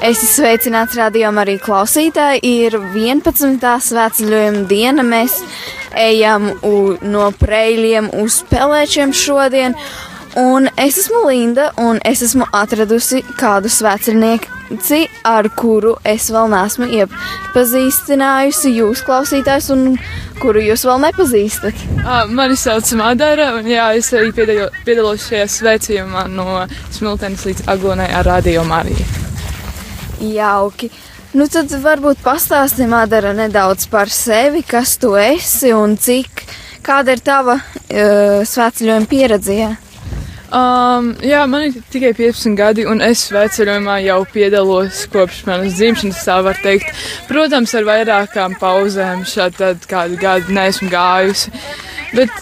Es esmu sveicināts radījumā arī klausītāji. Ir 11. svētceļojuma diena. Mēs ejam u, no preļiem uz pelēčiem šodien. Un es esmu Linda, un es esmu atradusi kādu svētceļnieci, ar kuru es vēl neesmu iepazīstinājusi jūs klausītājs, un kuru jūs vēl nepazīstat. Mani sauc Madara, un jā, es arī piedalo, piedalos šajā sveicījumā no Smiltenes līdz Aglonai ar Radio Mariju. Jauki. Nu tad varbūt pastāsti Madara nedaudz par sevi, kas tu esi un cik, kāda ir tava uh, svētceļojuma pieredze. jā? Um, jā, man ir tikai 15 gadi, un es sveceļojumā jau piedalos kopš manas dzimšanas, tā var teikt. Protams, ar vairākām pauzēm šādi kādu gadu neesmu gājusi. Bet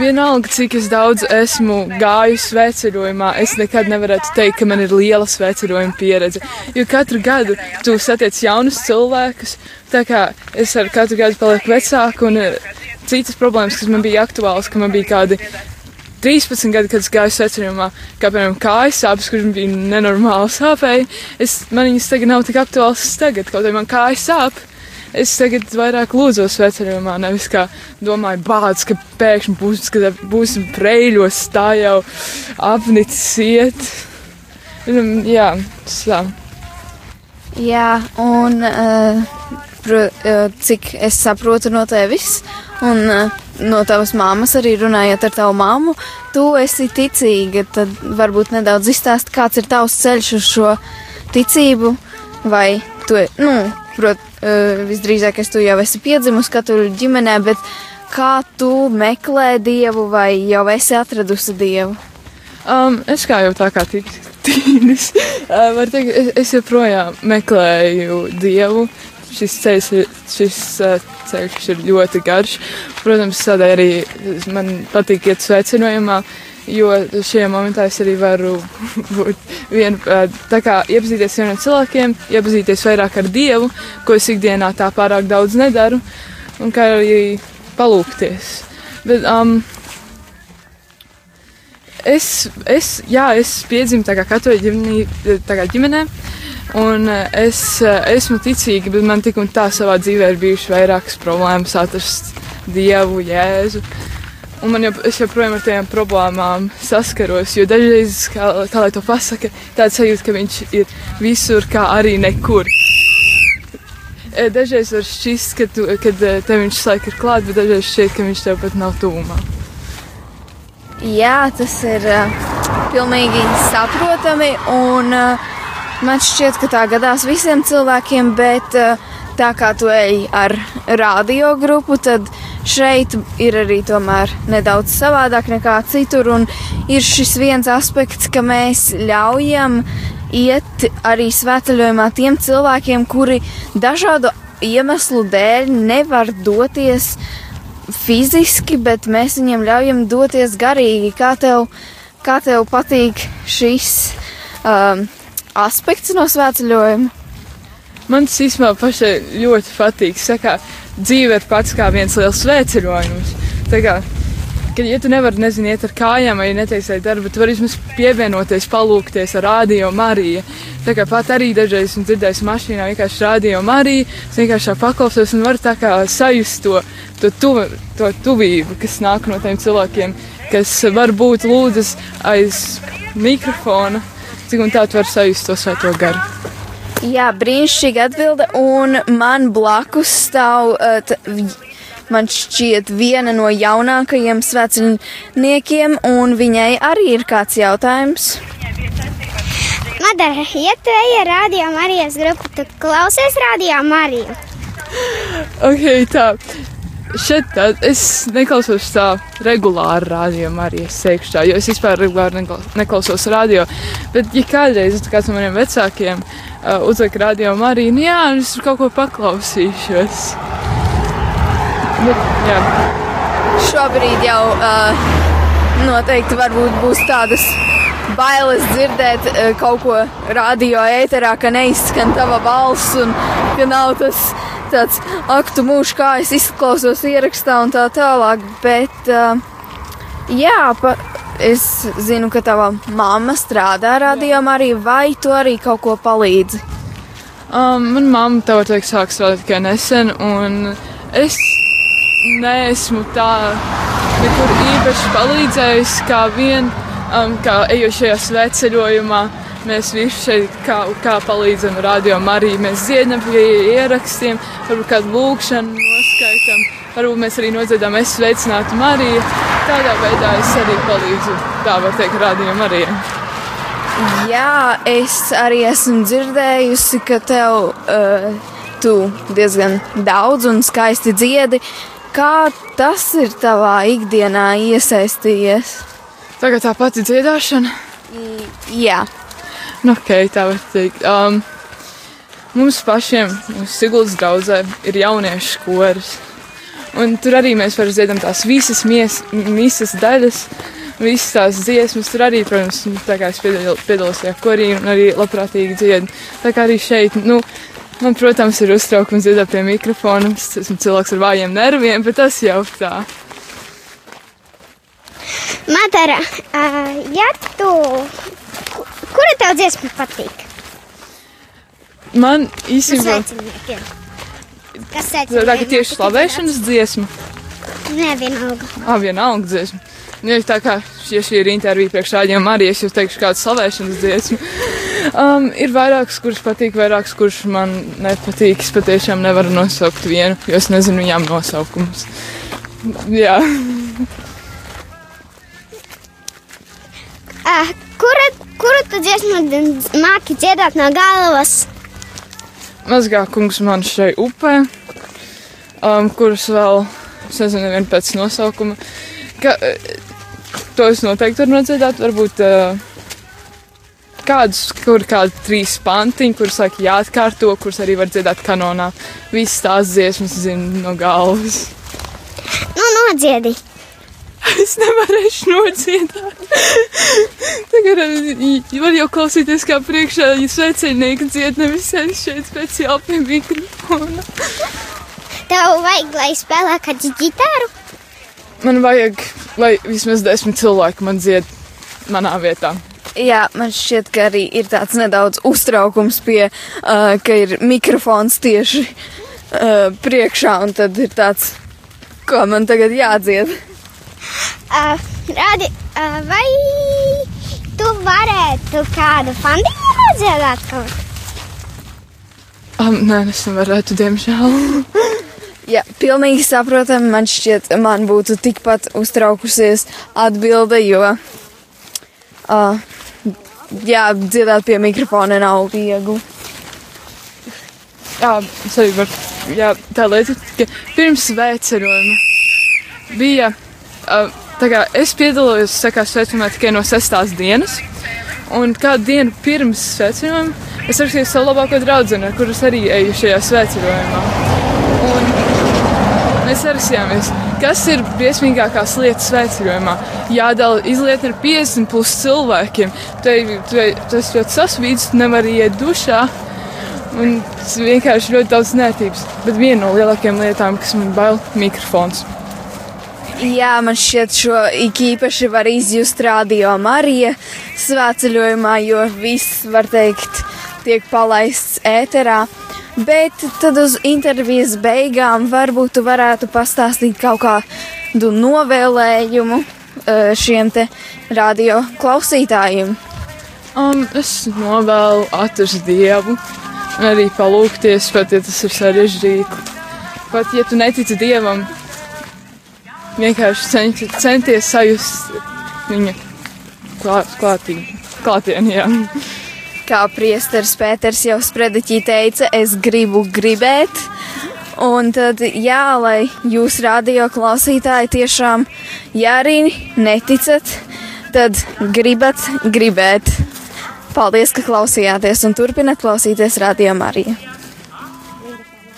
vienalga, cik es daudz esmu gājusi sveceļojumā, es nekad nevarētu teikt, ka man ir liela sveceļojuma pieredze. Jo katru gadu tu satiec jaunus cilvēkus, tā kā es ar katru gadu palieku vecāku, un eh, citas problēmas, kas man bija aktuāls, ka man bija kādi 13 gadi, kad es gāju secinājumā, kā piemēram kājas sāpes, kurš bija nenormāli sāpēji. Es, man viņas tagad nav tik aktuāls tagad, kaut arī man kājas sāp. Es tagad vairāk lūdzos vecinājumā, nevis kā domāju, bāds, ka pēkšņi būs, ka būsim preļos, tā jau apnicis iet. Un, Jā, tas tā. Jā, un pro, uh, cik es saprotu no tevis, un uh, no tavas mammas arī runājot ar tavu mammu, tu esi ticīga, tad varbūt nedaudz izstāst, kāds ir tavs ceļš uz šo ticību, vai tu, nu, prot, uh, visdrīzākais tu jau esi piedzimus katoļu ģimenē, bet kā tu meklē Dievu vai jau esi atradusi Dievu? Um, es kā jau tā kā tīnis, uh, var teikt, es, es joprojām meklēju Dievu. Šis ceļš, šis uh, ceļš ir ļoti garš. Protams, tādēļ arī man patīk iet sveicinājumā, jo šajā momentā es arī varu būt vien, uh, tā kā iepazīties ar jauniem cilvēkiem, iepazīties vairāk ar Dievu, ko es ikdienā tā pārāk daudz nedaru, un kā arī palūkties. Bet, um, es, es, jā, es piedzimu katoļu kā ģimenē, un es esmu ticīga, bet man tik un tā savā dzīvē ir bijušas vairākas problēmas atrast Dievu, Jēzu. Un man jau, joprojām ar tām problēmām saskaros, jo dažreiz, kā, kā lai to pasaka, tāds sajūta, ka viņš ir visur, kā arī nekur. Eh, Dažreiz var šķist, ka, tu, kad eh, tev viņš laika ir klāt, bet dažreiz šķiet, ka viņš tev pat nav tūmā. Jā, tas ir uh, pilnīgi saprotami, un uh, man šķiet, ka tā gadās visiem cilvēkiem, bet uh, tā kā tu ej ar radio grupu, tad šeit ir arī tomēr nedaudz savādāk nekā citur, un ir šis viens aspekts, ka mēs ļaujam iet arī svētceļojumā tiem cilvēkiem, kuri dažādu iemeslu dēļ nevar doties fiziski, bet mēs viņiem ļaujam doties garīgi. Kā tev, kā tev patīk šis um, aspekts no svētceļojuma? Man tas īstenībā pašai ļoti patīk. Saka, dzīve ir pats kā viens liels svētceļojums. Kad ja tu nevari, nezinu, iet ar kājām vai netaisai darbu, tu vari vismaz pievienoties, palūkties ar rādio Mariju. Tā kā pat arī dažreiz esmu dzirdējis mašīnā vienkārši rādio Mariju, es vienkārši paklausos un varu tā kā sajust to, to, tuv, to tuvību, kas nāk no tiem cilvēkiem, kas varbūt lūdzas aiz mikrofona. Cik un tā tu vari sajust to svēto garu. Jā, brīnišķīga atbilde, un man blakus stāv, uh, man šķiet, viena no jaunākajiem svētceļniekiem, un viņai arī ir kāds jautājums. Madara, ja tu ej ar radio Marijas grupu, tad klausies radio Mariju. Ok, tā. Šeit tā, es neklausos tā regulāri radio, teikšu tā, jo es vispār regulāri nekla- neklausos radio. Bet, ja kādreiz kāds no maniem vecākiem uh, uzliek radio arī, nu jā, es tur kaut ko paklausīšos. Bet, jā, Šobrīd jau uh, noteikti būs tādas bailes dzirdēt uh, kaut ko radio ēterā, ka neizskan tava balss un ka nav tas tāds aktu mūžs, kā es izklausos ierakstā un tā tālāk. Bet, uh, jā, pa, es zinu, ka tava mamma strādā radio arī, vai tu arī kaut ko palīdzi? Um, Manā mamma, var teikt, sāk strādāt tikai nesen, un es neesmu tā nekur īpaši palīdzējis, kā vien, um, kā ejošajā sveceļojumā. Mēs visi šeit kā, kā palīdzam radio arī. Mēs dziedam pie ierakstiem, varbūt kādu lūkšanu noskaitam, varbūt mēs arī nodziedam, es sveicinātu Mariju. Tādā veidā es arī palīdzu, tā var teikt, radio arī. Jā, es arī esmu dzirdējusi, ka tev uh, tu diezgan daudz un skaisti dziedi. Kā tas ir tavā ikdienā iesaistījies? Tagad tā pati dziedāšana. Jā, Nu, ok, tā var teikt. Um, mums pašiem, mums Siguldas draudzē, ir jauniešu koris. Un tur arī mēs varam dziedam tās visas mies, misas daļas, visas tās dziesmas. Tur arī, protams, nu, tā kā es piedal, piedalos tajā korī un arī labprātīgi dziedu. Tā kā arī šeit, nu, man, protams, ir uztraukums dziedāt pie mikrofona. Es esmu cilvēks ar vājiem nerviem, bet tas jau tā. Madara, uh, ja tu. ku- Kura tev dziesma patīk? Man īstenībā sveciniekiem. Kas secina? ir tieši slavēšanas dziesma. Nē, vienalga. Ah, vienalga dziesma. Nu, ja tā kā ja šī ir intervija priekš rādījuma arī, es jau teikšu kādu slavēšanas dziesmu. Um, ir vairākas, kuras patīk, vairākas, kuras man nepatīk. Es patiešām nevaru nosaukt vienu, jo es nezinu viņām nosaukums. Jā, Uh, kura, kura tu dziesmu māki dziedāt no galvas? Mazgā kungs man šai upē, um, kuras vēl, es nezinu, vien pēc nosaukuma. Ka, eh, to es noteikti varu nodziedāt, varbūt uh, kādus, kur kādi trīs pantiņi, kurus saka jāatkārto, kurus arī var dziedāt kanonā. Visas tās dziesmas zinu no galvas. Nu, nodziedi. Es nevarēšu nodziedāt. Tagad eh, var jau klausīties, kā priekšā ja sveicinieki dzied, nevis es šeit speciāli pie mikrofona. Tev vajag, lai spēlē kādu ģitāru. Man vajag, lai vismaz desmit cilvēki man dzied manā vietā. Jā, man šķiet, ka arī ir tāds nedaudz uztraukums pie, uh, ka ir mikrofons tieši uh, priekšā, un tad ir tāds, ko man tagad jādzied. Uh, rādi, uh, vai tu varētu kādu fandiņu nodziedāt kaut? Um, nē, es nevarētu, diemžēl. Jā, pilnīgi saprotami, man šķiet, man būtu tikpat uztraukusies atbilde, jo, uh, jā, dziedāt pie mikrofona nav viegli. Jā, es arī varu. Jā, tā lieta, ka pirms sveicinājuma bija. Uh, kā es piedalījos sakā, sveicinājumā tikai no sestās dienas. Un kādu dienu pirms sveicinājuma es rakstīju savu labāko draugu, ar kuras arī eju šajā sveicinājumā. Un mēs sarasījāmies, kas ir briesmīgākās lietas sveicinājumā. Jādala izliet ar 50 plus cilvēkiem. Tas ļoti sasvīts, nevar iet dušā. Un tas vienkārši ļoti daudz nērtības. Bet viena no lielākajām lietām, kas man bail, ir mikrofons. Jā, man šķiet, šo īpaši var izjust radio Marija svētceļojumā, jo viss, var teikt, tiek palaists ēterā. Bet tad uz intervijas beigām varbūt tu varētu pastāstīt kaut kādu novēlējumu eh, šiem te radio klausītājiem. Um, es novēlu atrast dievu arī palūkties, pat ja tas ir sarežģīti. Pat ja tu netici dievam, vienkārši cenši, centies sajust viņa klāt, klātī, klātienī. jā. Kā priesteris Pēters jau sprediķī teica, es gribu gribēt. Un tad, jā, lai jūs radio klausītāji tiešām, ja arī neticat, tad gribat gribēt. Paldies, ka klausījāties un turpināt klausīties Radio Mariju.